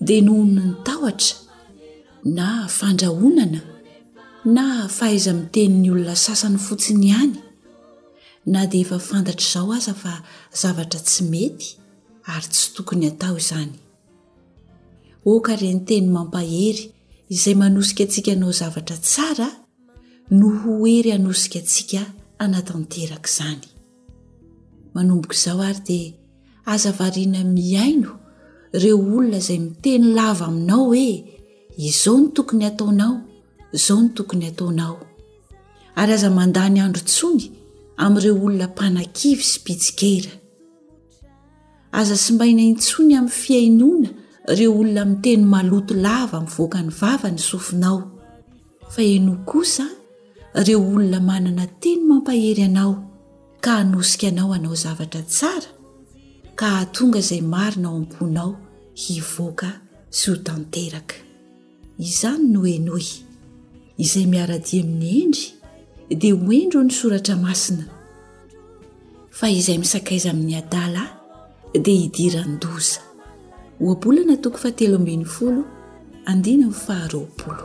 dia noho ny tahotra na fandrahonana na fahaiza-mitenin'ny olona sasany fotsiny ihany na dia efa fantatr'izao aza fa zavatra tsy mety ary tsy tokony atao izany. Oka re ny teny mampahery izay manosika antsika anao zavatra tsara no ho hery hanosika antsika hanatanteraka izany. Manomboka izao ary dia aza variana mihaino ireo olona izay miteny lava aminao hoe izao no tokony hataonao, izao no tokony hataonao. Ary aza mandany andro intsony amin'ireo olona mpanakivy sy mpitsikera. Aza simbaina intsony amin'ny fihainoana ireo olona miteny maloto lava mivoaka ny vava ny sofinao fa henoa kosa ireo olona manana teny mampahery anao ka hanosika anao hanao zavatra tsara ka hahatonga izay marina ao am-ponao hivoaka sy ho tanteraka. Izany no henoy. Izay miara-dia amin'ny hendry dia ho hendry ao ny soratra masina, fa izay misakaiza amin'ny adala dia hidiran-doza. Ohabolana toko fahatelo ambin'ny folo, andininy faharoapolo.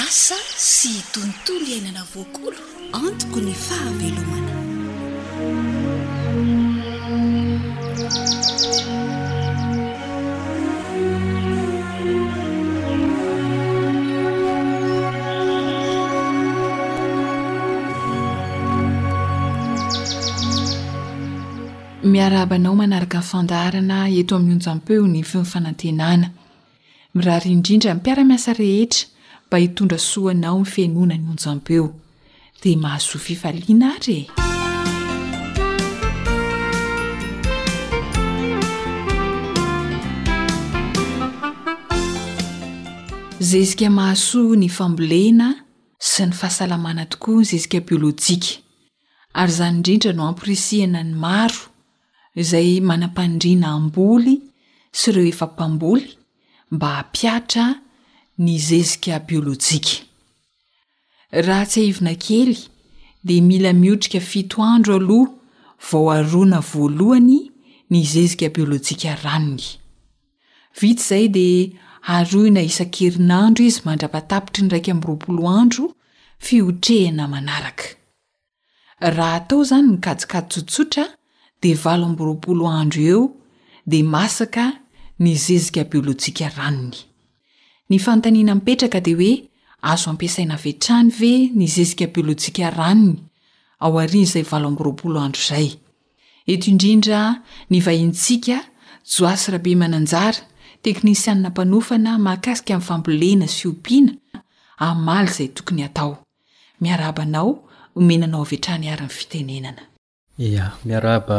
Asa sy tontolo iainana voakolo antoko ny fahavelomana. Miarahaba anao manaraka ny fandaharana eto amin'ny onjampeo ny feon'ny fanantenana. Mirary indrindra ny mpiara-miasa rehetra mba hitondra soa anao ny fihenoana ny onjampeo. Dia mahasoa fifaliana ary e! Zezika mahasoa ny fambolena sy ny fahasalamana tokoa ny zezika biolojika. ary izany indrindra no amporisihina ny maro izay manam-pandriana hamboly sy ireo efa mpamboly mba hampihatra ny zezika biolojika. Raha tsiahivina kely dia mila miotrika fito andro aloha vao aroana voalohany ny zezika biolojika ranony. Vita izay dia aroina isan-kerinandro izy mandra-patapitry ny iraika amby roapolo andro fihotrehina manaraka. Raha atao izany ny kajikajy tsotsotra dia valo amby roapolo andro eo dia masaka ny zezika biolojika ranony. Ny fanontaniana mipetraka dia hoe azo ampiasaina avy hatrany ve ny zezika biolojika ranony aorian'izay valo amby roapolo andro izay? Eto indrindra ny vahinintsika Joasy Rabemananjara, teknisianina mpanofana mahakasika ny fambolena sy ompiana, hamaly izay tokony hatao. Miarahaba anao, omena anao avy hatrany ary ny fitenenana. Ia, miarahaba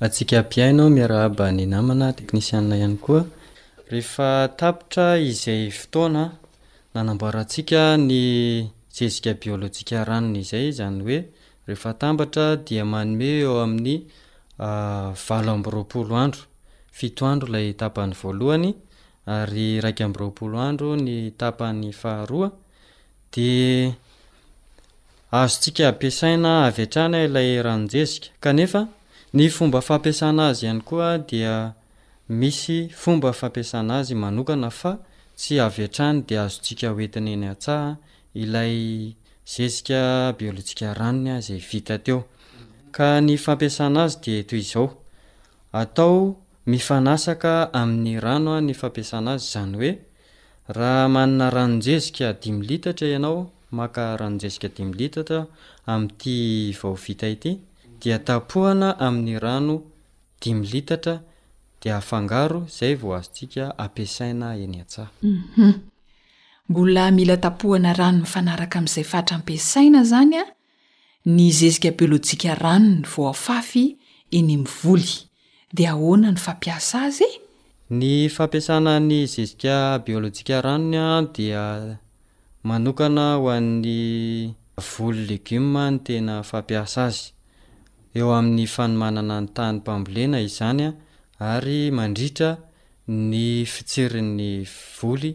antsika mpihaino, miarahaba ny namana teknisianina ihany koa. Rehefa tapitra izay fotoana nanamboarantsika ny zezika biolojika ranony izay, izany hoe Rehefa atambatra dia manome eo amin'ny valo amby roapolo andro, fito andro ilay tapany voalohany ary iraika amby roapolo andro ny tapany faharoa dia azontsika ampiasaina avy hatrany ilay ranon-jezika kanefa ny fomba fampiasana azy ihany koa dia misy fomba fampiasana azy manokana fa tsy avy hatrany dia azontsika hoentina eny an-tsaha ilay zezika biolojika ranony izay vita teo. Ka ny fampiasana azy dia toy izao, atao mifanasaka amin'ny rano ny fampiasana azy, izany hoe raha manana ranon-jezika dimy litatra ianao, maka ranon-jezika dimy litatra amin'ity vao vita ity dia tapohana amin'ny rano dimy litatra dia afangaro izay vao azontsika ampiasaina eny an-tsaha. Mbola mila tapohana rano mifanaraka amin'izay fatra ampiasaina izany ny zezika biolojika ranony vao afafy eny amin'ny voly. Dia ahoana ny fampiasa azy? Ny fampiasana ny zezika biolojika ranony dia manokana ho an'ny voly legioma no tena fampiasa azy. Eo amin'ny fanomanana ny tany mpambolena izany ary mandritra Ny fitsirin'ny voly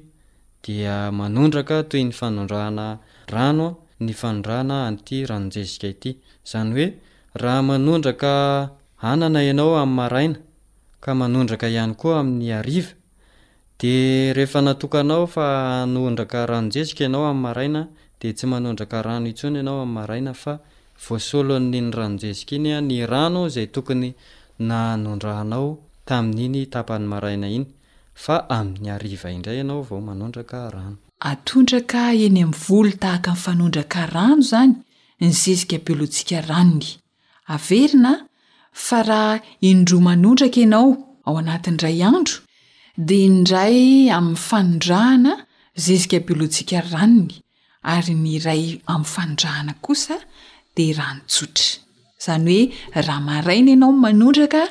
dia manondraka toy ny fanondrahana rano ny fanondrahana an'ity ranon-jezika ity. Izany hoe raha manondraka anana ianao amin'ny maraina ka manondraka ihany koa amin'ny hariva dia rehefa natokanao fa hanondraka ranon-jezika ianao amin'ny maraina dia tsy manondraka rano intsony ianao amin'ny maraina fa Voasolon'iny ranon-jezika iny ny rano izay tokony nanondrahanao tamin'iny tapany maraina iny, fa amin'ny hariva indray ianao vao manondraka rano. Atondraka eny amin'ny volo tahaka ny fanondraka rano izany ny zezika biolojika ranony. Averina fa raha indroa manondraka ianao ao anatin'ny iray andro, dia indray amin'ny fanondrahana zezika biolojika ranony, Ary ny iray amin'ny fanondrahana kosa dia rano tsotra. Izany hoe raha maraina ianao manondraka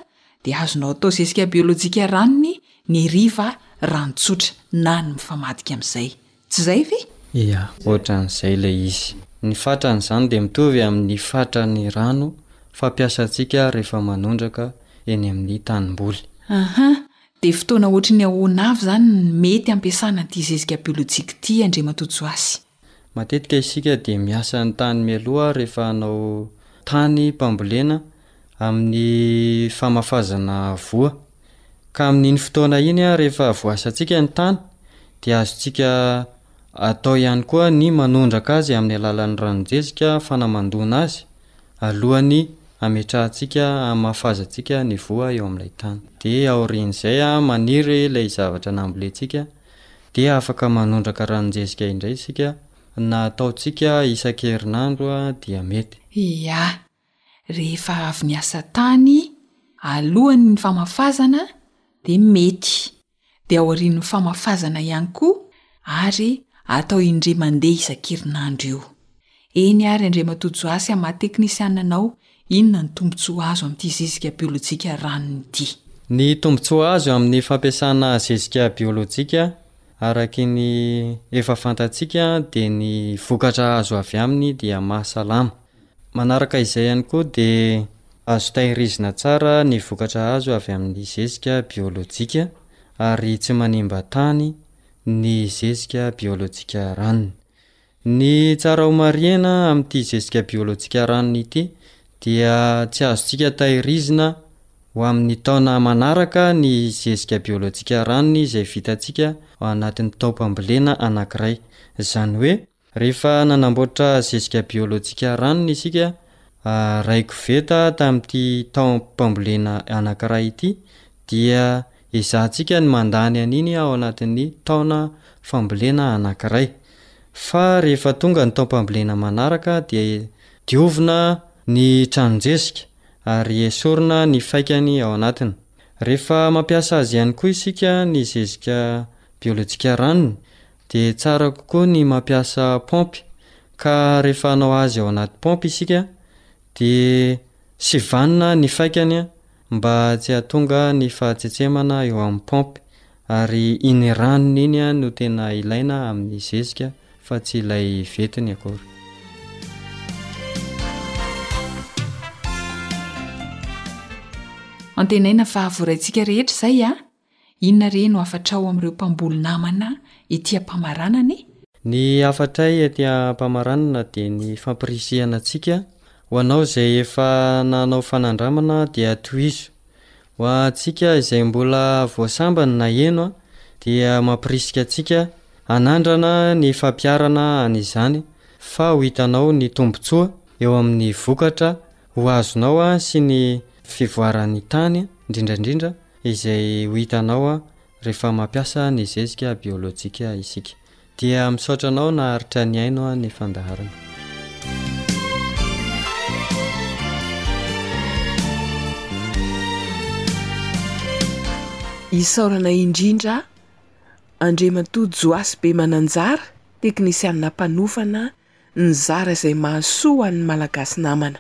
dia azonao atao zezika biolojika ranony, ny hariva rano tsotra na ny mifamadika amin'izay. Tsy izay ve? Ia, ohatran'izay ilay izy. Ny fatran'izany dia mitovy amin'ny fatran'ny rano fampiasantsika rehefa manondraka eny amin'ny tanimboly. Ahaa, Dia fotoana ohatry ny ahoana avy izany ny mety hampiasana ity zezika biolojika ity, Andriamatoa Joasy? Matetika isika dia miasa ny tany mialoha rehefa hanao tany mpambolena amin'ny famafazana voa. Ka amin'iny fotoana iny rehefa voasantsika ny tany dia azontsika atao ihany koa ny manondraka azy amin'ny alalan'ny ranon-jezika fanamandoana azy Alohan'ny hametrahantsika, hamafazantsika ny voa eo amin'ilay tany. Dia aorian'izay maniry ilay zavatra nambolentsika, dia afaka manondraka ranon-jezika indray isika, na ataontsika isan-kerinandro dia mety. Ia. Rehefa avy niasa tany, alohan'ny famafazana, dia mety. dia aorian'ny famafazana ihany koa ary atao indray mandeha isan-kerinandro io. Eny ary Andriamatoa Joasy amin'ny maha teknisiana anao, inona ny tombontsoa azo amin'ity zezika biolojika ranony ity? Ny tombontsoa azo amin'ny fampiasana zezika biolojika araky ny efa fantatsika dia ny vokatra azo avy aminy dia mahasalama. Manaraka izay ihany koa dia azo tahirizina tsara ny vokatra azo avy amin'ny zezika biolojika ary tsy manimba tany ny zezika biolojika ranony. Ny tsara homarihina amin'ity zezika biolojika ranony ity dia tsy azontsika tahirizina ho amin'ny taona manaraka ny zezika biolojika ranony izay vitantsika ao anatin'ny taom-pambolena anankiray. Izany hoe. Rehefa nanamboatra zezika biolojika ranony isika, iray koveta tamin'ity taom-pambolena anankiray ity, dia ezahantsika ny mandany an'iny ao anatin'ny taona fambolena anankiray. Fa rehefa tonga ny taom-pambolena manaraka dia diovina ny tranon-jezika ary esorina ny faikany ao anatiny. Rehefa mampiasa azy ihany koa isika ny zezika biolojika ranony, Dia tsara kokoa ny mampiasa paompy ka rehefa hanao azy ao anaty paompy isika dia sivanina ny faikany mba tsy hahatonga ny fahatsetsemana eo amin'ny paompy ary iny ranony iny no tena ilaina amin'ny zezika fa tsy ilay ventiny akory. Antenaina fa voaraintsika rehetra izay an! Inona re no hafatrao amin'ireo mpamboly namana ety am-pamaranana e? Ny hafatray ety am-pamaranana dia ny fampirisihana antsika ho anao izay efa nanao fanandramana dia tohizo. Ho antsika izay mbola vao sambany naheno dia mampirisika antsika hanandrana ny fampiharana an'izany fa ho hitanao ny tombontsoa eo amin'ny vokatra ho azonao sy ny fivoaran'ny tany indrindra indrindra Izay ho hitanao rehefa mampiasa ny zezika biolojika isika. Dia misaotra anao naharitra nihaino ny fandaharana. Isaorana indrindra Andriamatoa Joasy Bemananjara, teknisiana mpanofana Nizara izay mahasoa ho an'ny Malagasy namana.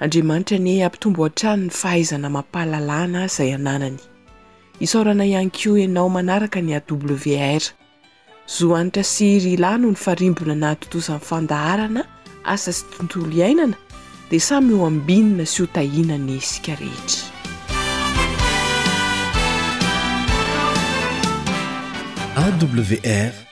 Andriamanitra anie hampitombo hatrany ny fahaizana amam-pahalalana izay ananany. Isaorana ihany koa enao manaraka ny AWR. Zo Hanitra sy Ry Lah no nifarimbona nahatontosa ny fandaharana Asa sy Tontolo Iainana dia samy ho ambinina sy ho tahiana anie isika rehetra. AWR,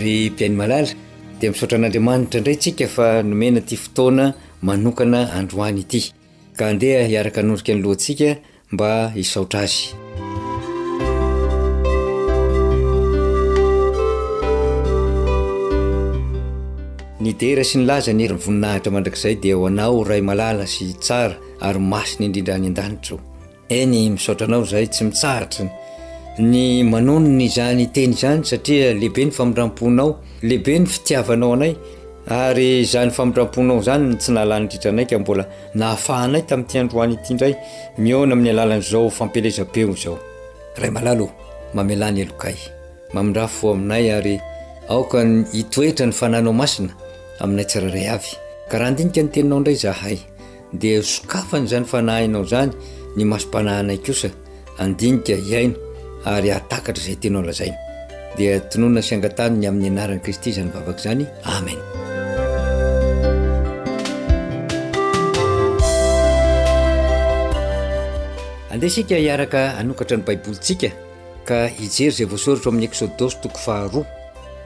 Ry Ben'ny malala, dia misaotra an'Andriamanitra indray tsika fa nomena ity fotoana manokana androany ity. Ka andeha hiaraka hanorika ny lohantsika mba hisaotra Azy. Ny dera sy ny laza ny herin'ny voninahitra mandrakizay dia ho anao Ray malala sy tsara ary masina indrindra any an-danitra o. Eny, misaotra anao izay tsy mitsahatra ny manonona izany teny izany satria lehibe ny famindram-ponao, lehibe ny fitiavanao anay ary izany famindram-ponao izany no tsy nahalany-dritra anay ka mbola nahafahanay tamin'ity androany ity indray mihaona amin'ny alalan'izao fampielezam-peo izao. Ray malala o, mamelà ny helokay, mamindrà fo aminay ary aoka hitoetra ny fananao masina aminay tsirairay avy ka raha handinika ny teninao indray izahay, Dia sokafana izany fanahinao izany ny masom-panahinay kosa handinika hihaino ary hahatakatra izay tianao lazaina. Dia tononina sy angatahana ny amin'ny anaran'i Kristy izany vavaka izany. Amen. Andeha isika hiaraka hanokatra ny Baibolintsika ka hijery izay voasoratra ao amin'ny Eksodosy toko faharoa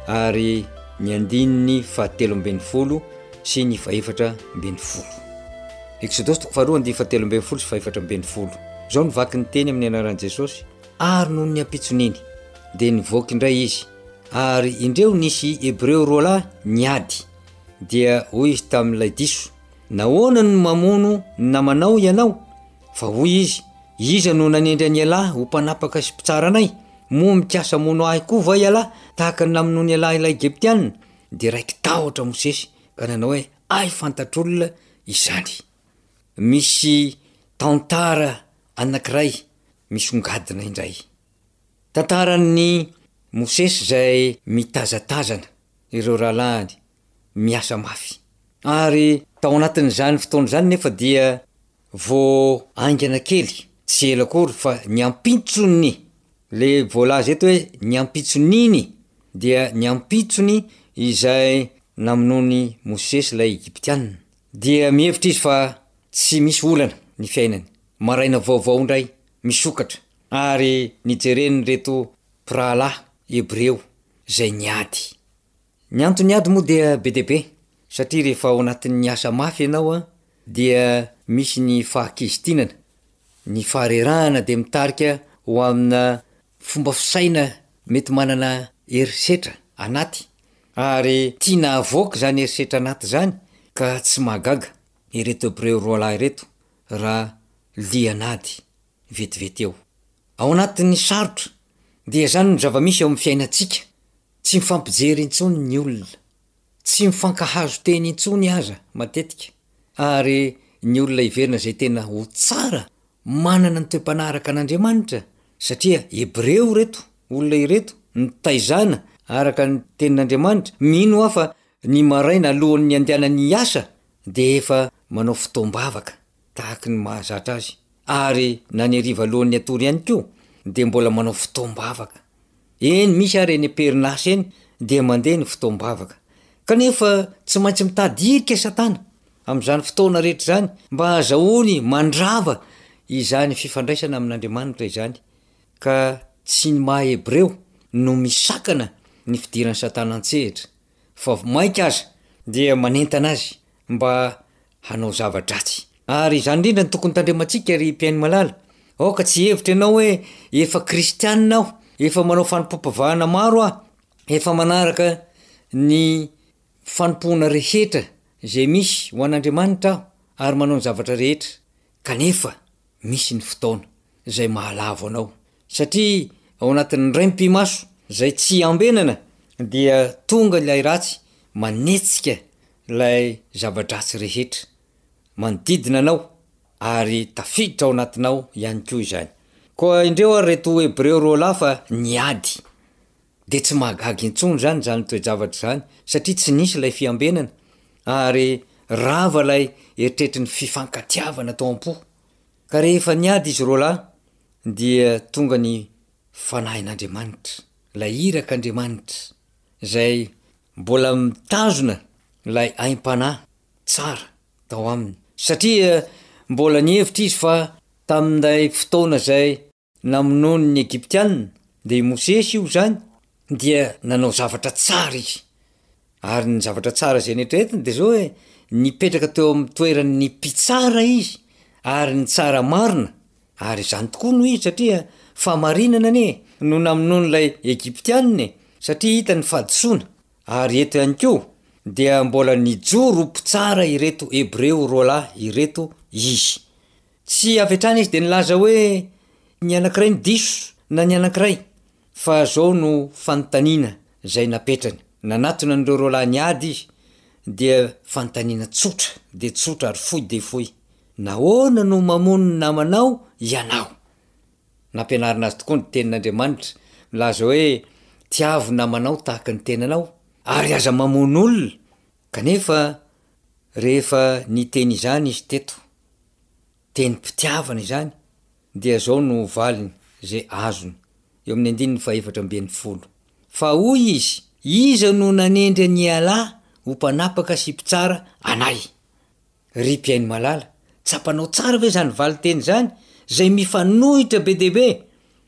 ary ny andininy fahatelo ambin'ny folo sy ny fahefatra ambin'ny folo. Eksodosy toko faharoa andininy fahatelo ambin'ny folo sy fahefatra ambin'ny folo. Izao no vaky ny teny amin'ny anaran'i Jesosy, ary noho ny ampitson'iny, dia nivoaka indray izy. Ary indreo nisy Hebreo roa lahy niady, dia hoy izy tamin'ilay diso, Nahoana no mamono ny namanao ianao? Fa hoy izy, Iza no nanendry an'ialahy ho mpanapaka sy mpitsara anay? Moa mikasa hamono ahy koa va ialahy, tahaka ny namonoan'ialahy ilay Egyptiana? dia raiki-tahotra Mosesy ka nanao hoe, Hay fantatr'olona izany! Misy tantara anankiray misongadina indray. Tantaran'i Mosesy izay mitazatazana ireo rahalahiny miasa mafy. Ary tao anatin'izany fotoana izany nefa dia Vao haingana kely, tsy ela akory fa ny ampitson'ny, le voalaza eto hoe ny ampitson'iny dia ny ampitsony izay namonoan'i Mosesy ilay Egyptiana, dia mihevitra izy fa tsy misy olana ny fiainany. Maraina vaovao indray misokatra ary nijeren'ireto mpirahalahy hebreo izay niady. Ny anton'ny ady moa dia be dia be, satria rehefa ao anatin'ny asa mafy ianao dia misy ny fahakizitinana, ny faharerahana dia mitarika ho amina fomba fisaina mety manana herisetra anaty ary tiana havoaka izany herisetra anaty izany ka tsy mahagaga ireto Hebreo roa lahy ireto raha lian'ady vetivety eo. Ao anatin'ny sarotra dia izany no zava-misy eo amin'ny fiainantsika Tsy mifampijery intsony ny olona, tsy mifankahazo teny intsony aza matetika, ary ny olona hiverina izay tena ho tsara manana ny toe-panahy araka an'Andriamanitra, satria Hebreo ireto olona ireto, nitaizana araka ny Tenin'Andriamanitra, mino aho fa ny maraina alohan'ny handehanany hiasa dia efa manao fotoam-bavaka. tahaka ny mahazatra azy, ary na ny hariva alohan'ny hatory ihany koa dia mbola manao fotoam-bavaka. Eny, misy ary eny am-perinasa eny dia mandeha ny fotoam-bavaka. Kanefa tsy maintsy mitady hirika Satana amin'izany fotoana rehetra izany mba hahazahoany mandrava izany fifandraisana amin'Andriamanitra izany. Ka tsy ny maha Hebreo no misakana ny fidiran'i Satana an-tsehatra, fa mainka aza dia manentana azy mba hanao zava-dratsy. Ary izany indrindra no tokony tandremantsika ry mpihaino malala, aoka tsy hihevitra ianao hoe efa kristianina aho, efa manao fanompoam-pivahana maro aho, efa manaraka ny fanompoana rehetra izay misy ho an'Andriamanitra aho ary manao ny zavatra rehetra, kanefa misy ny fotoana izay mahalavo anao, satria ao anatin'ny raim-pimaso izay tsy ambenana dia tonga ilay ratsy manetsika Ilay zava-dratsy rehetra manodidina anao ary tafiditra ao anatinao ihany koa izany. Koa indreo ary ireto Hebreo roa lahy fa niady. Dia tsy mahagaga intsony izany izany toe-javatra izany, satria tsy nisy ilay fiambenana, ary rava ilay eritreritry ny fifankatiavana tao am-po. Ka rehefa niady izy roa lahy, dia tonga ny Fanahin'Andriamanitra, ilay irak'Andriamanitra, izay Mbola mitazona ilay aim-panahy tsara tao aminy, satria mbola nihevitra izy fa tamin'ilay fotoana izay namonoany ny Egyptiana, dia i Mosesy io izany, dia nanao zavatra tsara izy. Ary ny zavatra tsara izay neritreretiny dia izao hoe, Nipetraka teo amin'ny toeran'ny mpitsara izy, ary nitsara marina. Ary izany tokoa no izy satria fahamarinana anie no namonoan'ilay Egyptiana e, satria hitany ny fahadisoana, ary eto ihany koa dia mbola nijoro ho mpitsara ireto Hebreo roa lahy ireto izy. Tsy avy hatrany izy dia nilaza hoe ny anankiray no diso na ny anankiray, fa izao no fanontaniana izay napetrany, nanatona an'ireo roa lahy niady izy, dia fanontaniana tsotra dia tsotra ary fohy dia fohy, Nahoana no mamono ny namanao ianao? Nampianarina azy tokoa ny Tenin'Andriamanitra, milaza hoe, Tiavo ny namanao tahaka ny tenanao, ary aza mamono olona. Kanefa, rehefa niteny izany izy teto, tenim-pitiavana izany, dia izao no valiny izay azony, eo amin'ny andininy fahefatra ambin'ny folo, Fa hoy izy, Iza no nanendry an'ialahy ho mpanapaka sy mpitsara anay? Ry mpihaino malala, tsapanao tsara ve izany valinteny izany izay mifanohitra be dia be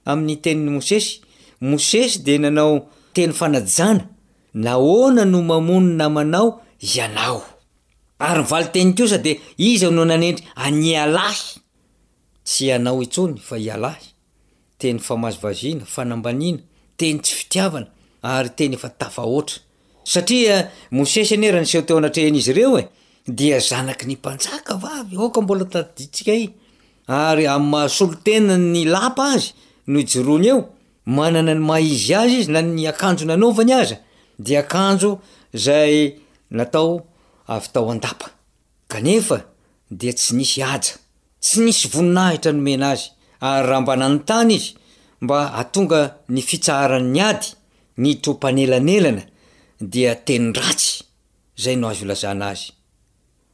amin'ny tenin'i Mosesy? Mosesy dia nanao teny fanajana, Nahoana no mamono ny namanao ianao? Ary ny valinteny kosa dia, Iza no nanendry an'ialahy? Tsy ianao intsony, fa ialahy. teny famazivaziana, fanambaniana, teny tsy fitiavana, ary teny efa tafahoatra. Satria Mosesy anie raha niseho teo anatrehan'izy ireo e, dia zanaky ny mpanjaka vavy, aoka mbola tadidintsika i, ary amin'ny maha solon-tenan'ny lapa azy no ijoroany eo, manana ny maha izy azy izy na ny akanjo nanaovany aza dia akanjo izay natao avy tao an-dapa. Kanefa dia tsy nisy haja, tsy nisy voninahitra nomena azy, ary raha mba nanontany izy mba hahatonga ny fitsaharan' ny ady nitro mpanelanelana dia teny ratsy izay no azo ilazana azy.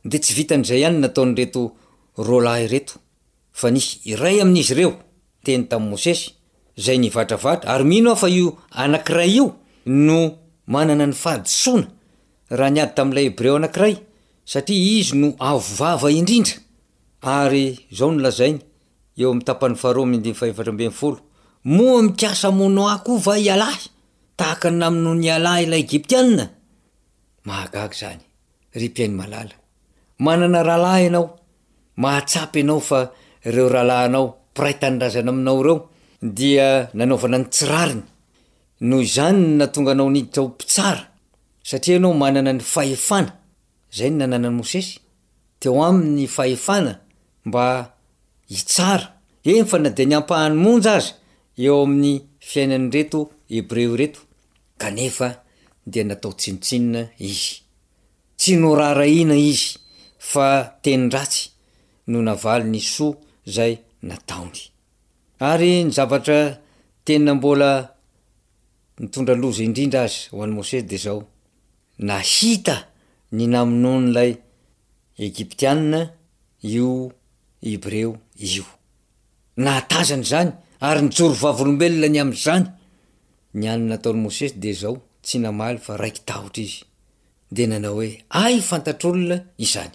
Dia tsy vitan'izay ihany nataon'ireto roa lahy ireto, fa nisy iray amin'izy ireo niteny tamin'i Mosesy, izay nivatravatra, ary mino aho fa io anankiray io no manana ny fahadisoana raha niady tamin'ilay Hebreo anankiray, satria izy no avo vava indrindra. Ary izao no lazainy, eo amin'ny tapany faharoa amin'ny andininy fahefatra ambin'ny folo, Moa mikasa hamono ahy koa va ialahy, tahaka ny namonoan'ialahy ilay Egyptiana? Mahagaga izany, ry mpihaino malala. Manana rahalahy ianao. Mahatsapa ianao fa ireo rahalahinao mpiray tanindrazana aminao ireo dia nanaovana ny tsy rariny. Noho izany no nahatonga anao niditra ho mpitsara, satria ianao manana ny fahefana, izay no nananan'i Mosesy, teo aminy ny fahefana mba hitsara, eny fa na dia ny ampahany monja aza eo amin'ny fiainan'ireto Hebreo ireto, kanefa dia natao tsinontsinona izy. Tsy noraharahiana izy, fa teny ratsy no navalin'ny soa izay nataony. Ary ny zavatra tena mbola nitondra loza indrindra aza ho an'i Mosesy dia izao, nahita ny namonoan'ilay Egyptiana io Hebreo io. Nahatazana izany ary nijoro vavolombelona ny amin'izany. Ny hany nataon'i Mosesy dia izao, tsy namaly fa raiki-tahotra izy, dia nanao hoe, Hay fantatr'olona izany.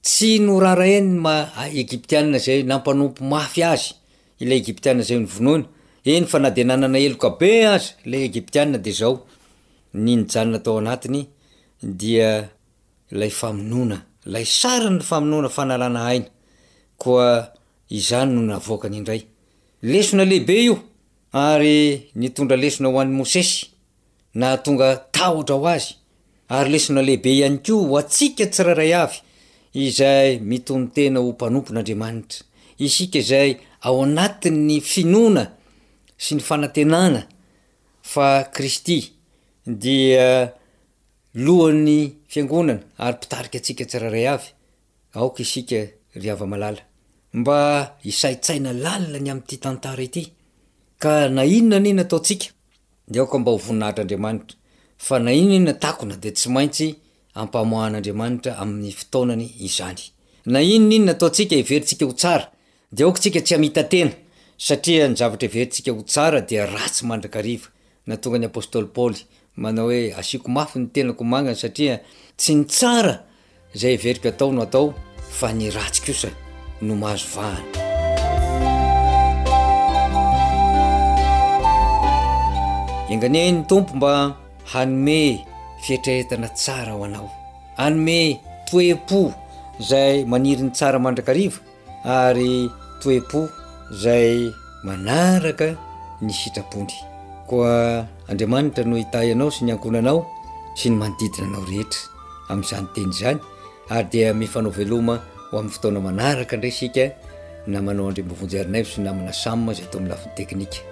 Tsy norarain' ny ma Egyptiana izay nampanompo mafy azy ilay Egyptiana izay novonoina, eny fa na dia nanana heloka be aza ilay Egyptiana dia izao ny nijanona tao anatiny dia ilay famonoana, ilay sarin' ny famonoana fanalana aina, koa izany no navoakany indray. Lesona lehibe io ary nitondra lesona ho an' i Mosesy nahatonga tahotra ho azy, ary lesona lehibe ihany koa ho antsika tsirairay avy izay mitonon-tena ho mpanompon'Andriamanitra, isika izay ao anatin'ny finoana sy ny fanantenana fa Kristy dia Lohan'ny Fiangonana ary Mpitarika antsika tsirairay avy. Aoka isika, ry hava-malala, mba hisaintsaina lalina ny amin'ity tantara ity, ka na inona na inona ataontsika, Dia aoka mba ho voninahitr'Andriamanitra, fa na inona inona takona dia tsy maintsy ampamoahan'Andriamanitra amin'ny fotoanany izany. Na inona inona ataontsika heverintsika ho tsara, dia aoka tsika tsy hamita-tena, satria ny zavatra heverintsika ho tsara dia ratsy mandrakariva. Nahatonga ny apostoly Paoly manao hoe, Asiako mafy ny tenako mangana, satria tsy ny tsara Izay heveriko atao no atao fa ny ratsy kosa no mahazo vahana. Enganie ny Tompo mba hanome fieritreretana tsara ho anao, hanome toe-po izay maniry ny tsara mandrakariva. ary toe-po izay manaraka ny sitrapony. Koa Andriamanitra no hitahy anao sy ny ankohonanao sy ny manodidina anao rehetra amin'izany teny izany, ary dia mifanao veloma ho amin'ny fotoana manaraka indray isika namanao Andriamboavonjy Harinaivo sy namana Sam izay tao amin'ny lafiny teknika.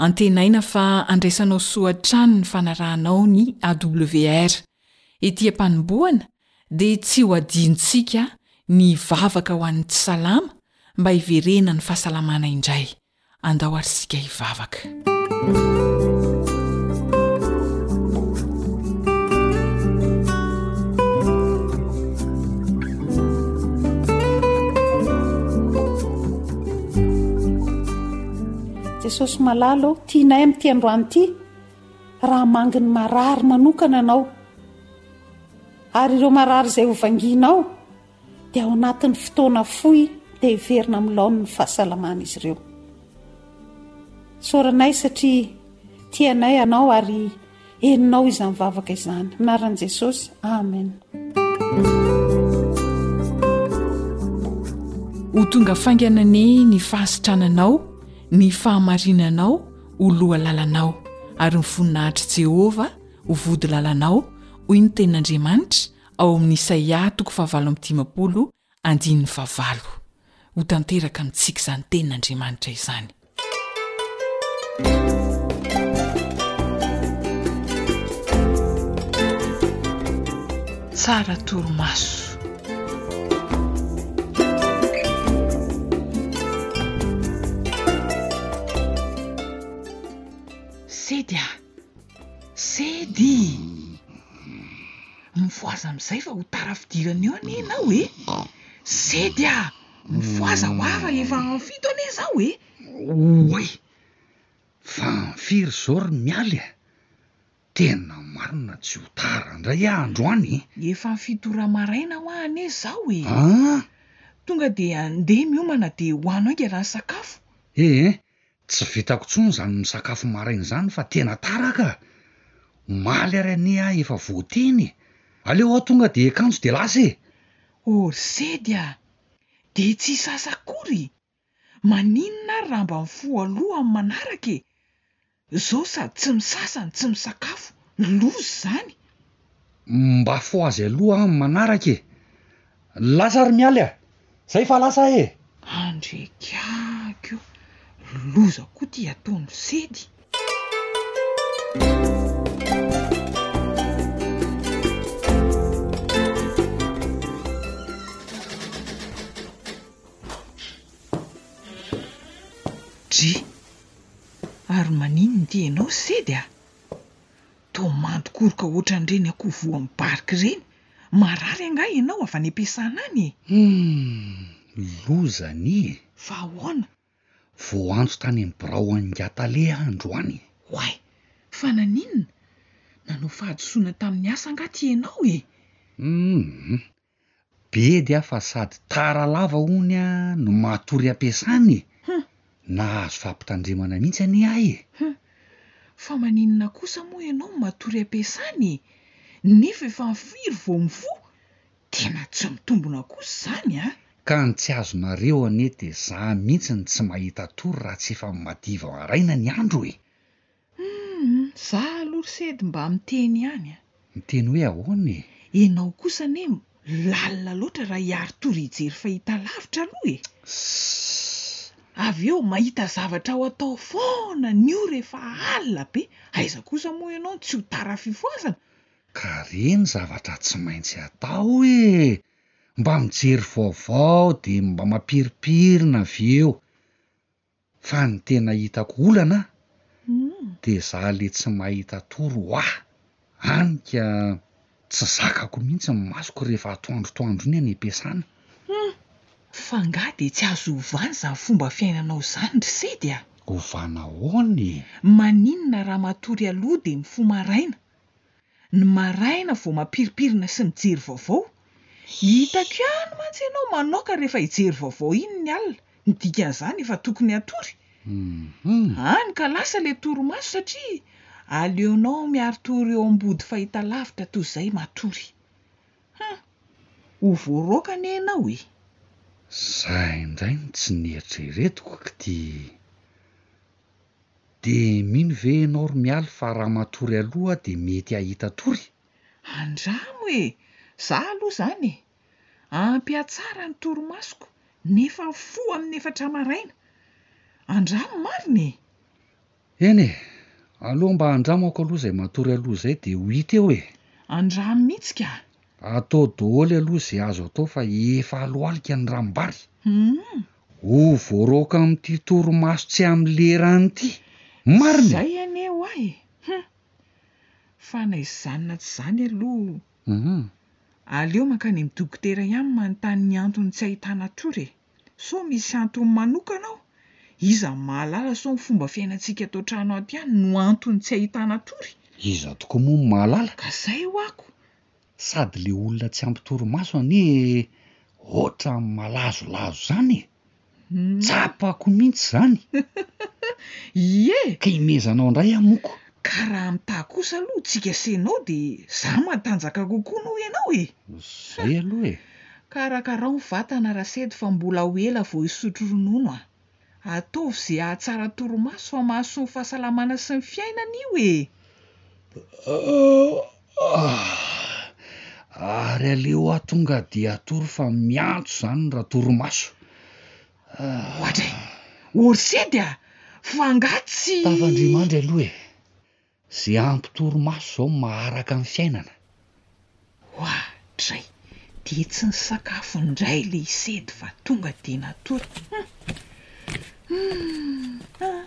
Antenaina fa handraisanao soa hatrany ny fanarahanao ny AWR. Ety am-panombohana, dia tsy ho adinontsika ny hivavaka ho an'ny tsy salama mba hiverena ny fahasalamana indray. Andao àry isika hivavaka. Jesosy malala ô, tianay amin'ity androany ity raha hamangy ny marary manokana Ianao. Ary ireo marary izay hovangianao dia ao anatin'ny fotoana fohy dia heverina amin'ny laoniny ny fahasalaman'izy ireo. Isaoranay satria tia anay Ianao ary Henonao izany vavaka izany. Anaran'i Jesosy. Amen. Ho tonga faingana ne ny fahasitrananao, ny fahamarinanao ho loha lalanao, ary ny voninahitr'i Jehovah ho vodilalanao, hoy ny tenin'Andriamanitra ao amin'ny Isaia toko fahavalo amby dimampolo Andininy fahavalo, Ho tanteraka amintsika izany tenin'Andriamanitra izany. Tsara torimaso. Sedy a! Sedy! Mifohaza amin'izay fa ho tara fidirana eo anie ianao e! Sedy a! Mifohaza ho aho fa efa en fito anie izao e! Oay! Fa firy izao ry Mialy a! Tena marina tsy ho tara indray aho androany e! Efa en fito ora maraina hoa anie izao e! An! Tonga dia andeha miomana dia ho ano haingana ny sakafo! Ee, Tsy vitako tsony zany misakafo maraina zany fa tena tara ka! Omaly ary anie aho efa voateny e! Aleo aho tonga de hiakanjo de lasa e! Orsedy a! Dia tsy hisasa akory? Maninona ary raha mba mifoha aloha amin'ny manaraka e! Zao sady tsy misasa no tsy misakafo, loza izany! Mba fo azy aloha aho manaraka e! Lasa ry Mialy a! Zay fa lasa aho e! Andre Kiaky o! Loza koa ty ataon'i Sedy. Dry! Ary maninona ity ianao Sedy a! Toa mandokoroka ohatran'ireny akoho voan'ny barika ireny, marary angaha ianao avy any am-piasana any e? Humm! Loza anie e! Fa ahoana? Vao antso tany amin'ny birao an'Ingatalè aho androany e! Oay! Fa naninona? Nanao fahadisoana tamin'ny asa angaha ty ianao e? Humm! Bedy ah fa sady tara lava hono ah no matory ampiasana e! Nahazo fampitandremana mihitsy anie ahy e! Hum! Fa maninona kosa moa ianao matory ampiasana e! Nefa efa firy vao mifoha? Tena tsy mitombona kosa izany an! Ka ny tsy azonareo anie dia za mihitsy no tsy mahita tory raha tsy efa madiva maraina ny andro e! Humm, za aloha ry sedy mba miteny ihany a! Miteny hoe ahoana e? Enao kosa anie lalina loatra raha i Arthur hijery fahitalavitra aloha e! Sss. Avy eo mahita zavatra ao atao foana ny ora efa alina be, aiza kosa moa ianao no tsy ho tara fifohazana? Ka re ny zavatra tsy maintsy atao e! Mba mijery vaovao dia mba mampiripirina avy eo. Fa ny tena hitako olana dia za le tsy mahita tory wah! any ka tsy zakako mihitsy ny masoko rehefa atoandro toandro iny any am-piasana. Humm! Fa angaha dia tsy azo ovana izany fomba fiainanao izany ry sedy a! Ovana ahoana e? Maninona raha matory aloha dia mifoha maraina? Ny maraina vao mampirimpirina sy mijery vaovao, hitako ihany mantsy ianao manaoka rehefa hijery vaovao iny ny alina, ny dikan'izany efa tokony hatory. Hany ka lasa ilay torimaso satria aleonao miari-tory eo am-body fahitalavitra toy izay matory. Hum, ho voaroaka anie ianao e! Za indray no tsy neritreretiko k'ty. De mino ve enao ry mialy fa raha matory aloha de mety hahita tory? Andramo e! Za aloha zany e! Ampiatsara ny torimasoko nefa fo amin'ny efatra maraina. Andramo marina e! Eny e! Aleo mba andramo ako aloha zay matory aloha zay de ho hita eo e! Andramo mihitsy ka! Atao doholy aloha ze azo atao fa efa alohalika ny rambary. Ho voaroaka amin'ity torimaso tsy amin'ny lerany ity. Marina e! Izay anie hoa e! Hum! Fa na izany na tsy izany aloha aleo mankany amin'ny dokotera ihany manontany ny antony tsy ahitana tory e! sao misy antony manokana ao? Iza no mahalala sao ny fomba fiainantsika ato an-trano ato ihany no antony tsy ahitana tory? Iza tokoa moa no mahalala? Ka zay ho ako! Sady le olona tsy ampy torimaso anie ohatran'ny malazolazo zany e! Tsapako mihitsy zany! Ie! Ka imezanao ndray aho moko! Ka raha mitaha kosa aloha tsika sy enao de za matanjaka kokoa noho enao e! Zay aloha e! Karakarao ny vatana Rasedy fa mbola ho ela vao hisotro ronono a! Ataovy ze hahatsara torimaso fa mahasoa ny fahasalamana sy ny fiainana io e! Ary aleo aho tonga de atoro fa miantso zany ny ra-torimaso! Ohatra e! Orsay dia f'angaha tsy. Tavan'Andriamandry aloha e! Ze ampy torimaso zao maharaka ny fiainana. Ohatray! Dia tsy nisakafo indray le i Sedy fa tonga dia natory. Humm! Humm!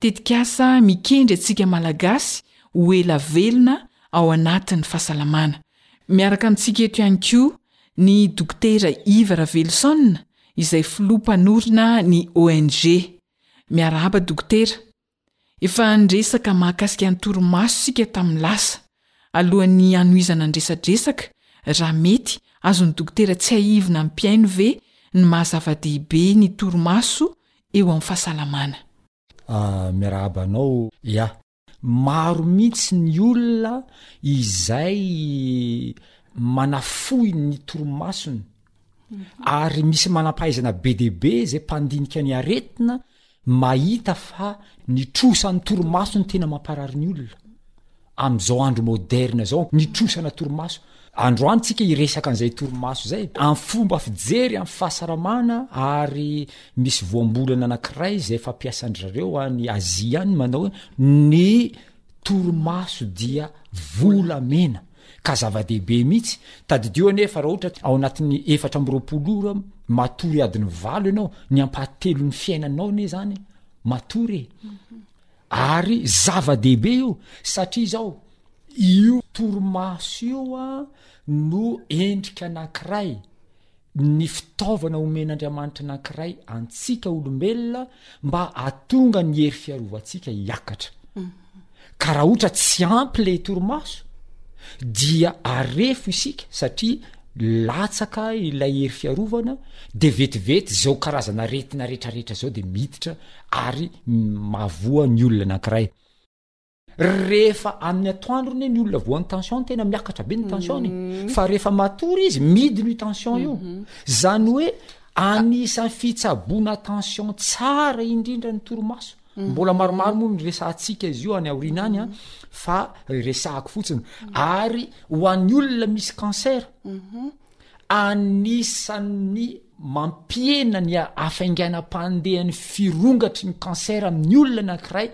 Tetikasa mikendry antsika Malagasy ho ela velona ao anatin'ny fahasalamana. Miaraka amintsika eto ihany koa ny Dokotera Iva Raveloson izay filoha mpanorina ny ONG. Miarahaba Dokotera. Efa niresaka mahakasika ny torimaso isika tamin'ny lasa. Alohan'ny hanohizana ny resadresaka, raha mety, azon'ny dokotera tsiahivina ny mpihaino ve ny maha zava-dehibe ny torimaso eo amin'ny fahasalamana? A, Miarahaba anao. Ya. Maro mihitsy ny olona izay manafohy ny torimasony ary misy manam-pahaizana be dia be izay mpandinika ny aretina mahita fa ny trosa ny torimaso no tena mamparary ny olona amzao andro moderne zao ny trosa na torimaso androany tsika hiresaka an'zay torimaso zay am fomba fijery am fahasaramana ary misy voambolana anakiray zay fampiasandry zareo any azia any manao hoe ny torimaso dia volamena ka zava-dehibe mihitsy, tadidio anie fa raha ohatra ka ao anatin'ny efatra amby roapolo ora matory adiny valo ianao, ny ampahatelon'ny fiainanao anie zany matory e! ary zava-dehibe io satria zao io torimaso io a no endrika anankiray ny fitaovana omen'Andriamanitra anankiray antsika olombelona mba atonga ny hery fiarovantsika hiakatra mhm. ka raha ohatra tsy ampy le toromaso dia arefo isika satria latsaka ilay hery fiarovana de vetivety zao karazana retina retraretra zao de miditra ary mavoa ny olona anankiray Rehefa amin'ny atoandro anie ny olona voan'ny tension ny tena miakatra be ny tension-ny mhm. fa rehefa matory izy midiny io tension io mhm. zany hoe anisan'ny fitsaboana tension tsara indrindra ny torimaso mhm. mbola maromaro moa ny resantsika izy io any aoriana any a fa resahako fotsiny ary ho an'ny olona misy cancer Anisan'ny mampihena ny hafainganam-pandehan'ny firongatry ny cancer amin'ny olona anankiray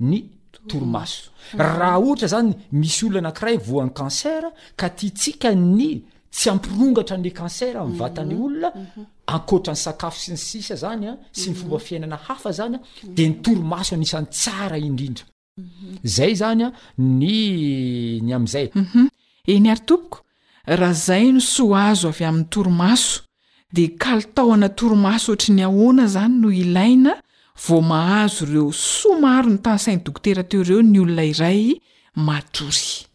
ny torimaso. Raha ohatra izany misy olona anankiray voan'ny cancer ka tiantsika ny tsy hampirongatra ny cancer amin'ny vatan'ny mhm. olona, mhm. ankoatra ny sakafo sy ny sisa zany a, sy ny mhm. fomba fiainana hafa zany a, dia ny torimaso anisan'ny tsara indrindra. zay zany a ny ny am'zay eny ary tompoko raha zay no soa azo avy amin'ny torimaso de kalitao ana torimaso ohatry ny ahoana zany no ilaina vao mahazo ireo soa maro ny tany sain'ny dokotera teo ireo ny olona iray matory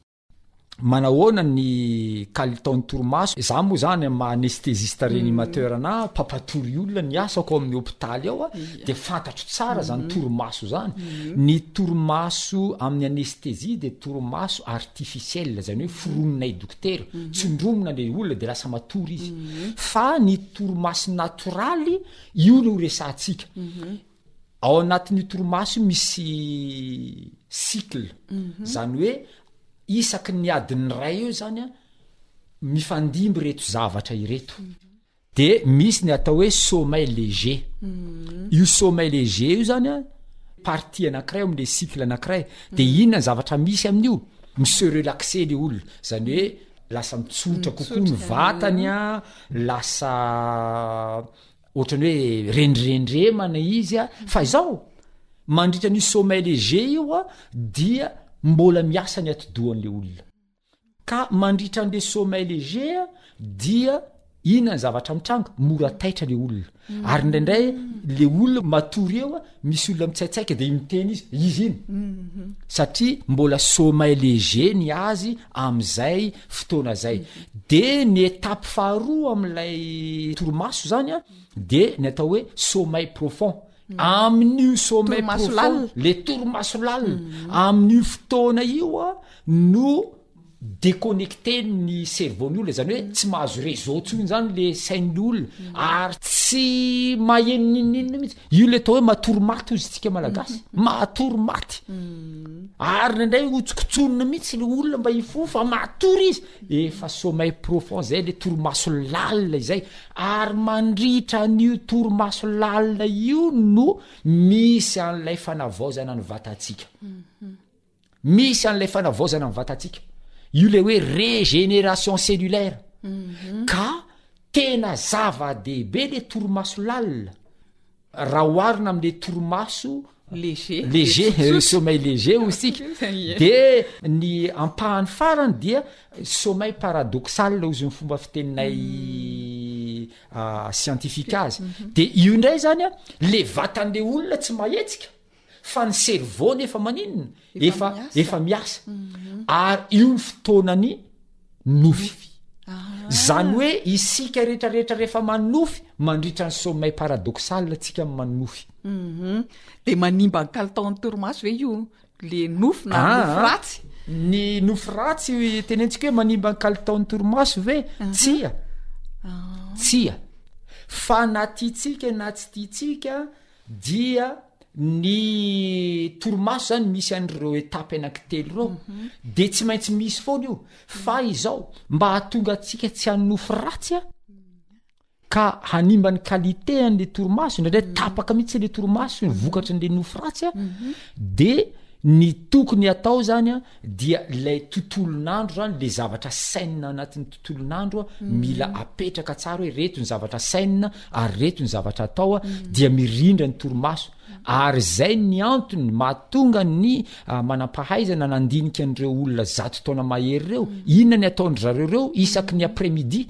manahoana ny kalitaon'ny torimaso za moa zany am maha anestésiste mm. réanimateur na mpampatory olona ny asako ao amin'ny hôpitaly ao a ah, de fantatro tsara zany mm. torimaso zany mm. ny torimaso amin'ny anesthésie de torimaso artificiel zany hoe foroninay dokotera tsindromina le olona de lasa matory izy fa ny torimaso natoraly io no resantsika mm-hmm. Ao anatin'io torimaso io misy cycle, zany hoe isaky ny adin'ny ray eo zany a, mifandimby ireto zavatra ireto, de misy ny atao hoe sommeil léger, io sommeil léger io zany a partie anakiray ao amle cycle anakiray, de inona ny zavatra misy amin'io? Mi-se relaxer le olona, zany hoe lasa mitsotra kokoa ny vatany a, lasa Ohatrany hoe rendrendremana izy a fa izao mandritra ny sommeil léger io a dia mbola miasa ny atidohan'le olona ka mandritra an'le sommeil léger a dia inona ny zavatra mitranga mora taitra le olona ary indraindray le olona matory eo a Misy olona mitsaitsaika dia iny miteny izy, izy iny. Mhm. Satria mbola sommeil léger ny azy amin'izay fotoana izay. Mhm. Dia ny étape faharoa amin'ilay torimaso zany a, dia ny atao hoe sommeil profond. Mhm. Amin'io sommeil profond, le torimaso lalina, amin'io fotoana io a no Déconnecté ny cerveau ny olona zany hoe tsy mahazo réseau tsony zany le sain'ny olona ary tsy maheno ninoninona mihitsy io le atao hoe matory maty ozy tsika malagasy matory maty ary nandray hotsokotsonina mihitsy le olona mba hifo fa matory izy efa sommeil profond zay le torimaso lalina izay ary mandritra an'io torimaso lalina io no misy an'ilay fanavaozana ny vatantsika Misy an'ilay fanavaozana ny vatantsika. Io le hoe régénération cellulaire. Mhm. Ka tena zava-dehibe le torimaso lalina raha oharina am'le torimaso léger léger euh, sommeil léger ho isika de ny ampahany farany dia sommeil paradoxal ozy ny fomba fiteninay mm. ah, scientifique azy mm-hmm. de io indray zany a le vatan'le olona tsy mahetsika fa ny cerveau ny efa maninona efa efa miasa ary io ny fotoanany nofy ah. zany hoe isika retraretra rehefa manofy mandritra ny somay paradoxal tsika am manofy mhm. de manimba ny kalitao am toromaso ve io le nofy na ah, nofy ah. ratsy ny nofy ratsy tenentsika hoe manimba ny kalitaon'ny toromaso ve mhm. tsia tsia fa na tiatsika na tsy tiatsika dia ny torimaso zany misy an'ireo etapy anankitelo ireo de tsy maintsy misy foana io fa izao mba hahatonga antsika tsy hanonofy ratsy a ka hanimba ny qualité an'le torimaso indraindray mhm. tapaka mihitsy le torimaso ny mhm. vokatry n'le nofy ratsy a mhm. de ny tokony atao zany a dia ilay tontolon'andro zany le zavatra sainina anatin'ny tontolon'andro a mm. mila apetraka tsara hoe reto ny zavatra sainina ary reto ny zavatra atao a mm. dia mirindra ny toromaso ary zay ny antony mahatonga ny ah, manampahaizana nandinika an'ireo olona zato taona mahery ireo mm. inona ny ataondry zareo reo isaky ny après midi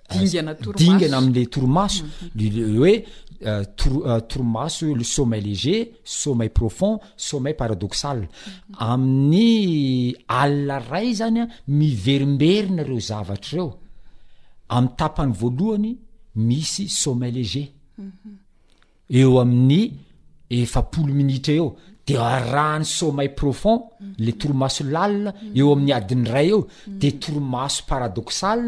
dingana amle toromaso mhm. hoe euh, euh, toromaso le sommeil léger sommeil profond sommeil paradoxal mhm. amin'ny alina ray zany a miverimberina reo zavatra reo amy tapany voalohany misy sommeil léger mhm. Eo amin'ny efapolo minitra eo de arahan'ny sommeil profond, le torimaso lalina, eo amin'ny adiny iray eo, de torimaso paradoxal,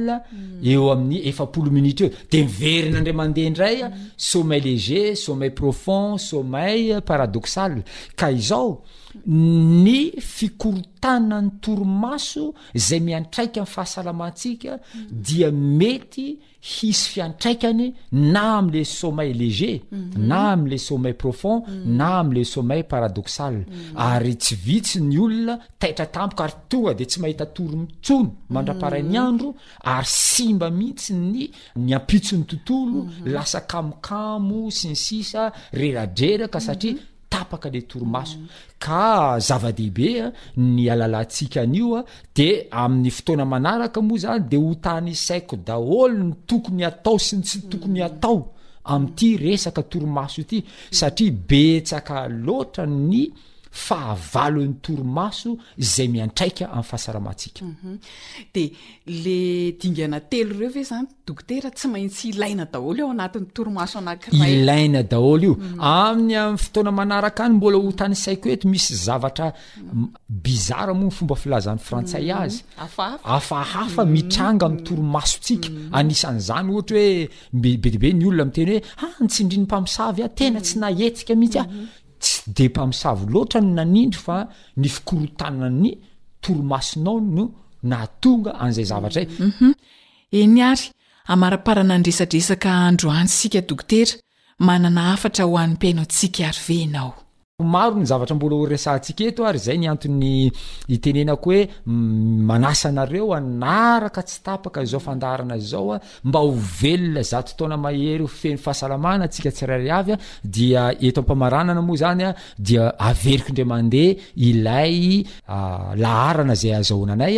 eo amin'ny efapolo minitra eo, de miverina indray mandeha indray, sommeil léger, sommeil profond, sommeil paradoxal. Ka izao, ny fikorontanan'ny torimaso izay miantraika amin'ny fahasalamantsika dia mety hisy fiantraikany na amle sommeil léger mhm. na amle sommeil profond mhm. na amle sommeil paradoxal mhm. ary tsy vitsy ny olona taitra tampoka ary toa de tsy mahita tory mitsony mandraparain'ny andro ary simba mihitsy ny ny ampitson'ny tontolo lasa kamokamo sy ny sisa reradreraka satria tapaka le torimaso mm. ka zava-dehibe a ny alalantsika an'io a de amin'ny fotoana manaraka moa zany de ho tany saiko daholo ny tokony atao sy ny tsy tokony mm. atao am'ty resaka torimaso ity mm. satria betsaka loatra ny fahavalon'ny torimaso zay miantraika am'y fahasaramatsika mhm. de le dingana telo reo ve zany Dokotera, tsy maintsy ilaina daholo eo anatin'ny torimaso anankiray. Ilaina daholo io. Mm. Amin'ny amin'ny fotoana manaraka any mbola ho tanisaiko eto misy zavatra bizara moa ny fomba filazan'ny frantsay mm. azy. Afahafa mm. mitranga amin'ny torimasontsika. Anisan'izany ohatra hoe be dia be ny olona miteny hoe ha ah, nitsindrin'ny mpamosavy a tena tsy nahetsika mihitsy a. Mm-hmm. Tsy dia mpamosavy loatra ny nanindry fa ny fikorotanan'ny torimasonao no nahatonga an'izay zavatra zay. Mm-hmm. Eny ary, amaraparana ny resadresaka androany isika Dokotera, manana hafatra ho an'ny mpihaino antsika ary ve ianao? Maro ny zavatra mbola ho resahantsika eto ary izay ny antony itenenako hoe manasa anareo hanaraka tsy tapaka izao fandaharana izao mba ho velona zato taona mahery ho feno fahasalamana antsika tsirairay avy dia eto am-pamaranana moa izany dia averiko indray mandeha ilay laharana izay azahoana anay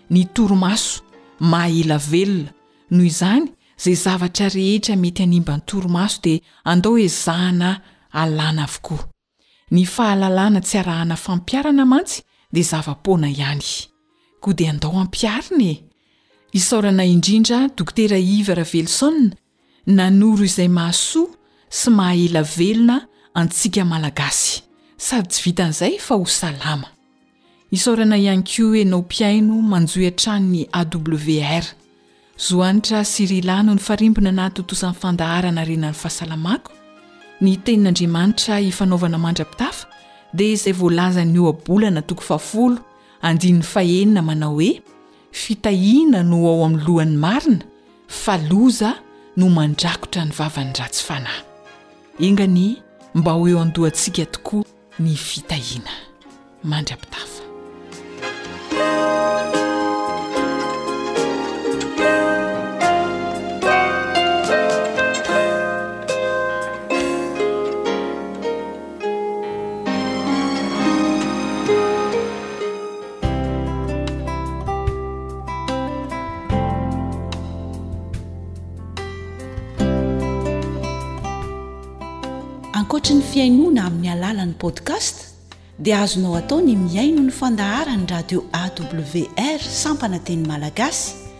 ny torimaso maha ela velona, noho izany izay zavatra rehetra mety hanimba ny torimaso dia andao ezahana alana avokoa. Ny fahalalana tsy arahana fampiharana mantsy dia zava-poana ihany. Koa dia andao ampiharina e! Isaorana indrindra Dokotera Yves Ravelison nanoro izay mahasoa sy maha ela velona antsika Malagasy sady tsy vitan'izay fa ho salama. Isaorana ihany koa enao mpihaino manjohy hatrany ny AWR. Zohanitra sy Rila no nifarimbona nahatontosany fandaharana harena ny fahasalamako, ny tenin'Andriamanitra ifanaovana mandra-pitafa dia izay voalazan'ny ohabolana toko fahafolo andininy fahenina manao hoe, Fitahiana no ao amin'ny lohan'ny marina fa loza no mandrakotra ny vavan'ny ratsy fanahy. Enga anie mba ho eo an-dohantsika tokoa ny fitahiana. Mandra-pitafa. Ankoatry ny fihainoana amin'ny alalan'ny podcast dia azonao atao ny mihaino ny fandaharan'ny radio awr sampana teny malagasy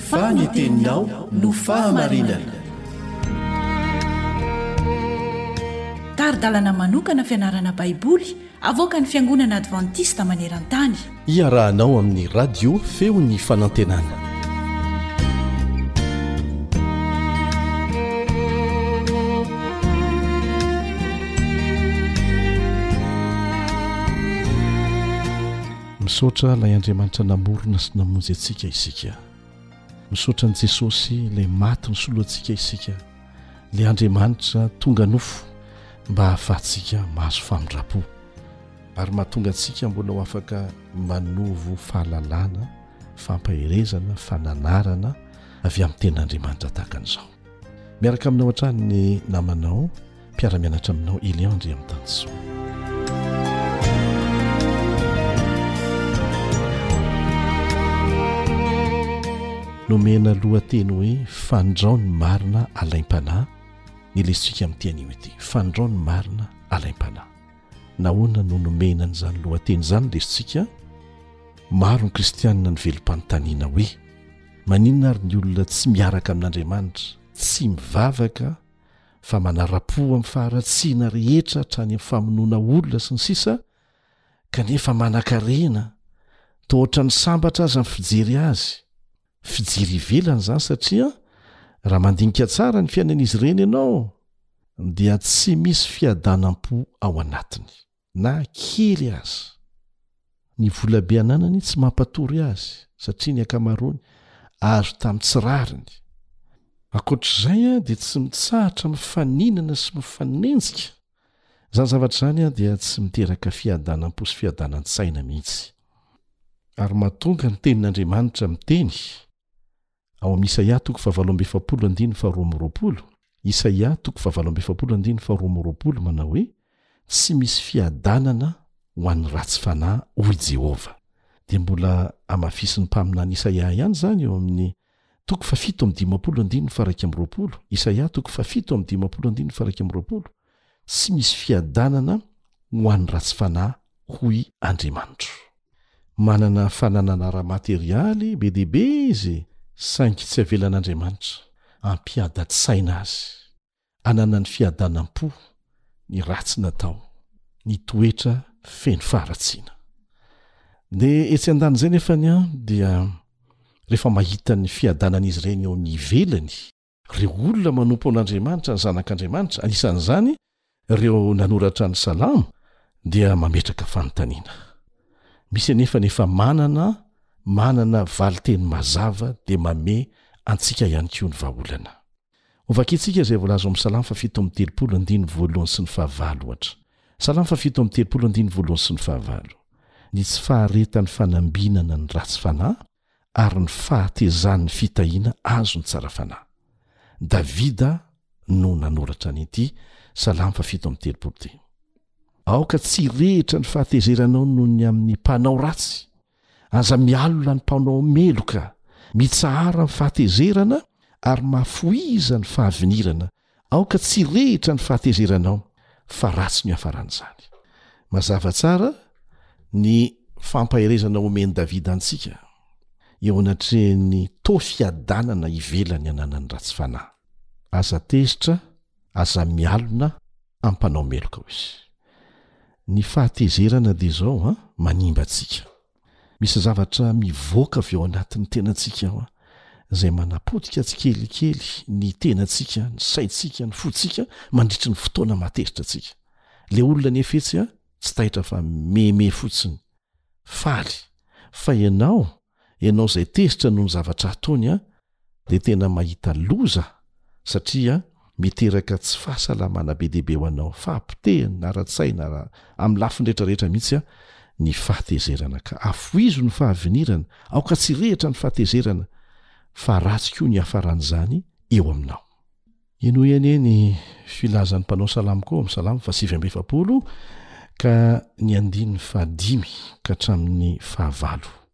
fa ny teninao no fahamarinana. Tari-dalana manokana fianarana Baiboly avoakan'ny Fiangonana Advantista maneran-tany. Iarahanao amin'ny Radio Feon'ny Fanantenana. Misaotra ilay Andriamanitra namorona sy namonjy antsika isika. Misaotra an'i Jesosy ilay maty nisolo antsika isika, ilay Andriamanitra tonga nofo mba hahafahantsika mahazo famindram-po ary mahatonga antsika mbola ho afaka manovo fahalalana, fampaherezana, fananarana avy amin'ny tenin'Andriamanitra tahaka an'izao. Miaraka aminao hatrany ny namanao mpiara-mianatra aminao Elian Andriamitanisoa. Nomena lohateny hoe fandrao ny marina alaim-panahy ny lesotsika amin'ny tianio ity. Fandrao ny marina alaim-panahy. Nahoana no nomena an'izany lohateny izany lesotsika? Maro ny kristianina ny velom-panontaniana hoe. Maninona ary ny olona tsy miaraka amin'Andriamanitra, tsy mivavaka fa manara-po amin'ny faharatsiana rehetra hatrany amin'ny famonoana olona sy ny sisa kanefa manan-karena, toa ohatran'ny sambatra aza ny fijery azy. Fijery ivelany izany satria raha mandinika tsara ny fiainan'izy ireny ianao dia tsy misy fiadanam-po ao anatiny. na kely aza. Ny volabe ananany tsy mampatory azy satria ny ankamaroany azo tamin'ny tsy rariny. Ankoatra izay dia tsy mitsahatra mifaninana sy mifanenjika. Izany zavatra izany dia tsy miteraka fiadanam-po sy fiadanan-tsaina mihitsy. Ary mahatonga ny tenin'Andriamanitra miteny. Ao amin'ny Isaia toko fahavalo amby efapolo andininy faharoa amby roapolo, Isaia toko fahavalo amby efapolo andininy faharoa amby roapolo manao hoe, Tsy misy fiadanana ho an'ny ratsy fanahy, hoy i Jehovah. Dia mbola hamafisin'ny mpaminany Isaia ihany izany eo amin'ny toko fahafito amby dimampolo andininy faha iraika amby roapolo, Isaia toko fahafito amby dimampolo andininy faha iraika amby roapolo. tsy misy fiadanana ho an'ny ratsy fanahy, hoy Andriamanitro. Manana fananana ara-materialy be dia be izy, saingy tsy avelan'Andriamanitra hampiadan-tsaina azy hananany fiadanam-po ny ratsy natao, ny toetra feno faharatsiana. Dia etsy an-danin'izay nefany dia rehefa mahita ny fiadanan'izy ireny eo amin'ny ivelany, Ireo olona manompo an'Andriamanitra ny Zanak'Andriamanitra, anisan'izany ireo nanoratra ny Salamo, dia mametraka fanontaniana. Misy anefa ny efa manana manana valinteny mazava dia mame antsika ihany koa ny vahaolana. Hovakintsika izay voalaza ao amin'ny Salamo fahafito amby telopolo andininy voalohany sy ny fahavalo, ohatra. Salamo fahafito amby telopolo andininy voalohany sy ny fahavalo, Ny tsy faharetan'ny fanambinana ny ratsy fanahy ary ny fahatezan' ny fitahiana azo ny tsara fanahy. Davida no nanoratra an' ity salamo fa fito amby telopolo ity. Aoka tsy hirehitra ny fahatezeranao noho ny amin' ny mpanao ratsy, aza mialona ny mpanao meloka, mitsahara ny fahatezerana ary mafoiza ny fahavinirana Aoka tsy hirehitra ny fahatezeranao fa ratsy ny hiafaran'izany. Mazava tsara ny fampaherezana omen'i Davida antsika eo anatrehan'ny toa fiadanana ivelany ananan'ny ratsy fanahy. Aza tezitra, aza mialona ampanao meloka hoy izy. Ny fahatezerana dia izao an, manimba antsika. Misy zavatra mivoaka avy ao anatin'ny tenantsika ao izay manapotika tsikelikely ny tenantsika, ny saintsika, ny fontsika mandritry ny fotoana mahatezitra antsika. Ilay olona any efetsy a, tsy taitra fa meme fotsiny, faly. Fa ianao, ianao izay tezitra noho ny zavatra ataony a, dia tena mahita loza satria miteraka tsy fahasalamana be dia be ho anao, fahapotehana ara-tsaina, ara, amin'ny lafiny rehetra rehetra mihitsy an, ny fahatezerana ka. Afoizo ny fahavinirana, aoka tsy hirehitra ny fahatezerana fa ratsy koa ny hiafaran'izany eo aminao. Henoy anie ny filazan'ny mpanao salamo koa ao amin'ny salamo fahasivy amby efapolo ka ny andininy fahadimy ka hatramin'ny fahavalo.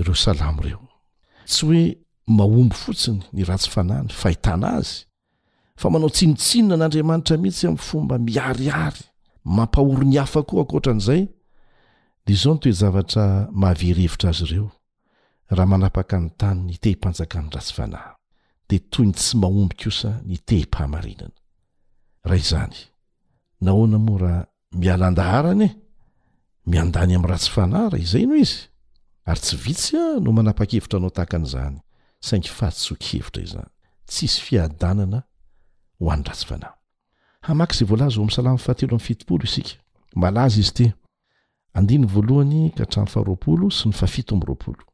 ireo salamo ireo tsy hoe mahomby fotsiny ny ratsy fanahy ny fahitana azy fa manao tsinotsinona an'andriamanitra mihitsy amin'ny fomba miharihary mampahory ny hafa koa ankoatra an'izay dia izao ny toe-javatra mahavery hevitra azy ireo raha manapaka ny tany ny tehim-panjakan'ny ratsy fanahy dia toy ny tsy mahomby kosa ny tehim-pahamarinana raha izany nahoana moa raha miala andaharana e miandany am ratsy fanahy ra izay no izy ary tsy vitsy a no manapa-kevitra anao tahaka an'izany saingy fahatsoa-kevitra izany tsisy fiadanana ho any ratsy fanahy hamaky izay voalaza ho am salamo fahatelo am fitopolo isika malaza izy ity andiny voalohany ka hatrany faharoapolo sy ny fafito am roapolo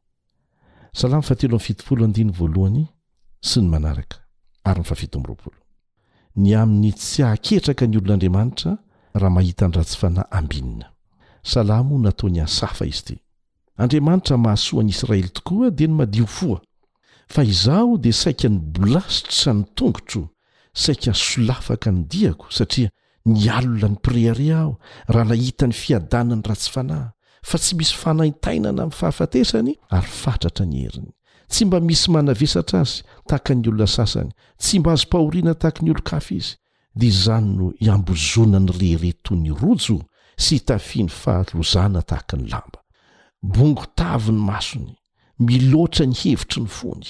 Salamo fahatelo amby fitopolo andiny voalohany sy ny manaraka ary ny fahafito amby roapolo. Ny amin'ny tsy hahaketraka ny olon'Andriamanitra raha mahita ny ratsy fanahy ambinina. Salamo nataon'i Asafa izy ity. Andriamanitra mahasoa an'i Israely tokoa dia ny madio fo. Fa izaho dia saika nibolasitra ny tongotro, saika solafaka ny diako, satria Nialona ny mpirehareha aho raha nahita ny fiadanan'ny ratsy fanahy, fa tsy misy fanaintainana amin'ny fahafatesany ary fatratra ny heriny. Tsy mba misy manavesatra azy tahaka ny olona sasany, tsy mba azom-pahoriana tahaka ny olon-kafa izy, dia izany no iambozonany rehereha toy ny rojo sy itafiany fahalozana tahaka ny lamba. Bongo tavy ny masony, miloatra ny hevitry ny fony,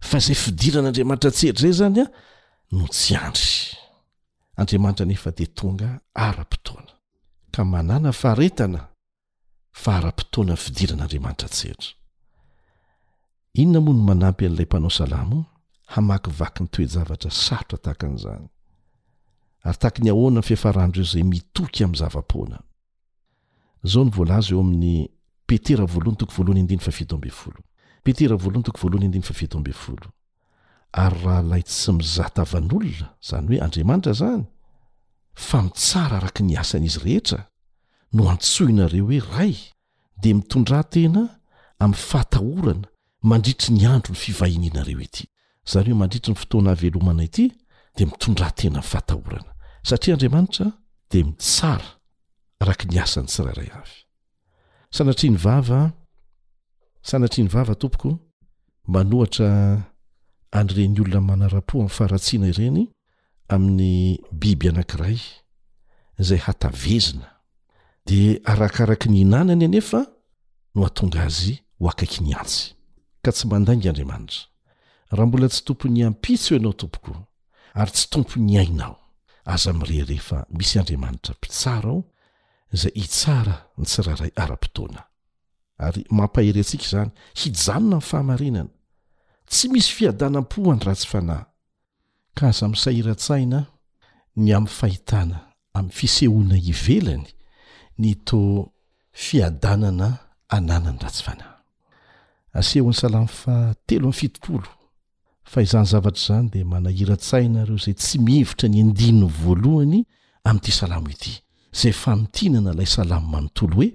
fa izay fidiran'andriamanitra an-tsehatra izay izany a no tsy andry andriamanitra nefa dia tonga ara-potoana ka manàna faharetana fa ara-potoana ny fidiran'andriamanitra an-tsehatra inona moa no manampy an'ilay mpanao salamo hamakivaky ny toejavatra sarotra tahaka an'izany ary tahaky ny ahoana ny fiafaran'ireo izay mitoky amin'ny zava-poana Izao no voalaza eo amin'ny Petera voalohany toko voalohany andininy fahafito ambin'ny folo. Petera voalohany toko voalohany andininy fahafito ambin'ny folo, Ary raha ilay tsy mizaha tavan'olona, izany hoe Andriamanitra izany, fa mitsara araka ny asan'izy rehetra, no antsoinareo hoe ray, dia mitondrantena amin'ny fahatahorana Mandritry ny andron'ny fivahinianareo ety, izany hoe mandritry ny fotoana havelomana ity, dia mitondratena fatahorana, satria Andriamanitra dia mitsara araka ny asan'ny tsirairay avy. Sanatria ny vava, sanatria ny vava, tompoko, manohatra an'ireny olona manara-po amin'ny faharatsiana ireny, amin'ny biby anankiray izay hatavezina dia arakaraky ny hinanany anefa no hatonga azy ho akaiky ny antsy ka tsy mandainga andriamanitra raha mbola tsy tompon'ny ampitso ianao tompoko ary tsy tompo ny ainao aza mireherefa misy andriamanitra mpitsara ao izay hitsara ny tsirairay ara-potoana ary mampaherentsika izany hijanona ny fahamarinana tsy misy fiadanam-po andratsyfanahy ka aza misahiran-tsaina ny amin'ny fahitana amin'ny fisehoana ivelany ny to fiadanana ananan'ny ratsy fanahy. Asehon'ny Salamo faha telo amby fitopolo fa izany zavatra izany dia manahiran-tsaina ireo izay tsy mihevitra ny andininy voalohany amin'ity Salamo ity, izay famintinana ilay Salamo manontolo hoe,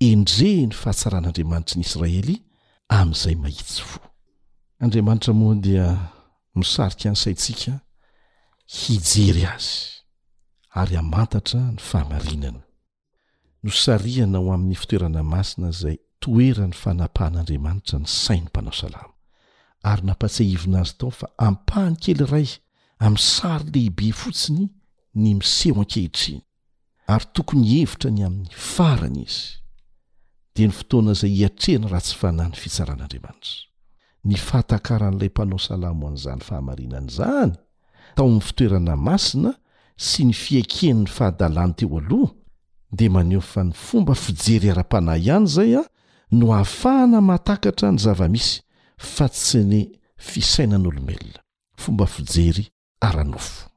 Endrehy ny fahatsaran'Andriamanitry ny Israely, amin'izay mahitsy fo. Andriamanitra moa dia misarika ny saintsika hijery Azy ary hamantatra ny fahamarinana. Nosarihana ho amin'ny fitoerana masina izay toeran'ny fanapahan'Andriamanitra ny sain'ny mpanao salamo, ary nampatsiahivina azy tao fa ampahany kely iray amin'ny sary lehibe fotsiny ny miseho ankehitriny. ary tokony hihevitra ny amin'ny farany izy, dia ny fotoana izay hiatrehana ratsy fanahy ny fitsaran'Andriamanitra. Ny fahatakaran'ilay mpanao salamo an'izany fahamarinana izany tao amin'ny fitoerana masina sy ny fiaiken'ny fahadalany teo aloha dia maneho fa ny fomba fijery ara-panahy ihany izay no ahafahana mahatakatra ny zava-misy fa tsy ny fisainan'olombelona. Fomba fijery ara-nofo.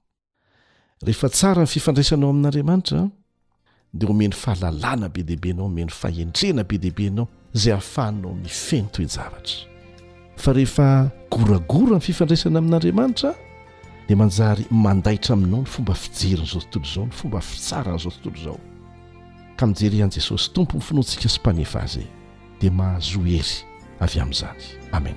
Rehefa tsara ny fifandraisanao amin'Andriamanitra, dia omeny fahalalana be dia be anao, omeny fahendrena be dia be anao, izay ahafahanao mifehy ny toe-javatra. Fa rehefa goragora ny fifandraisana amin'Andriamanitra, dia manjary mandaitra aminao ny fomba fijerin'izao tontolo izao, ny fomba fitsaran'izao tontolo izao, ka mijery an'i Jesosy Tompo ny finoantsika sy Mpanefy azy. dia mahazoa hery avy amin'izany amen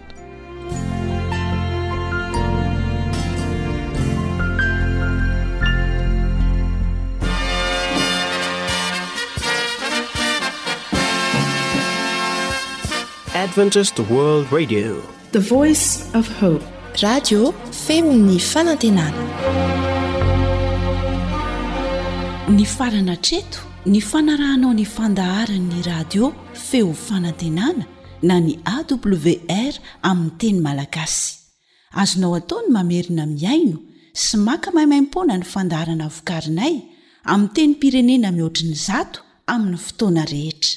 adventist world radio The Voice of Hope. Radio feon'ny fanantenana. Nifarana hatreto ny fanarahanao ny fandaharan'ny radio feo fanantenana na ny AWR amin'ny teny malagasy. Azonao atao ny mamerina mihaino sy maka maimaimpoana ny fandaharana vokarinay amin'ny tenim-pirenena mihoatry ny zato amin'ny fotoana rehetra.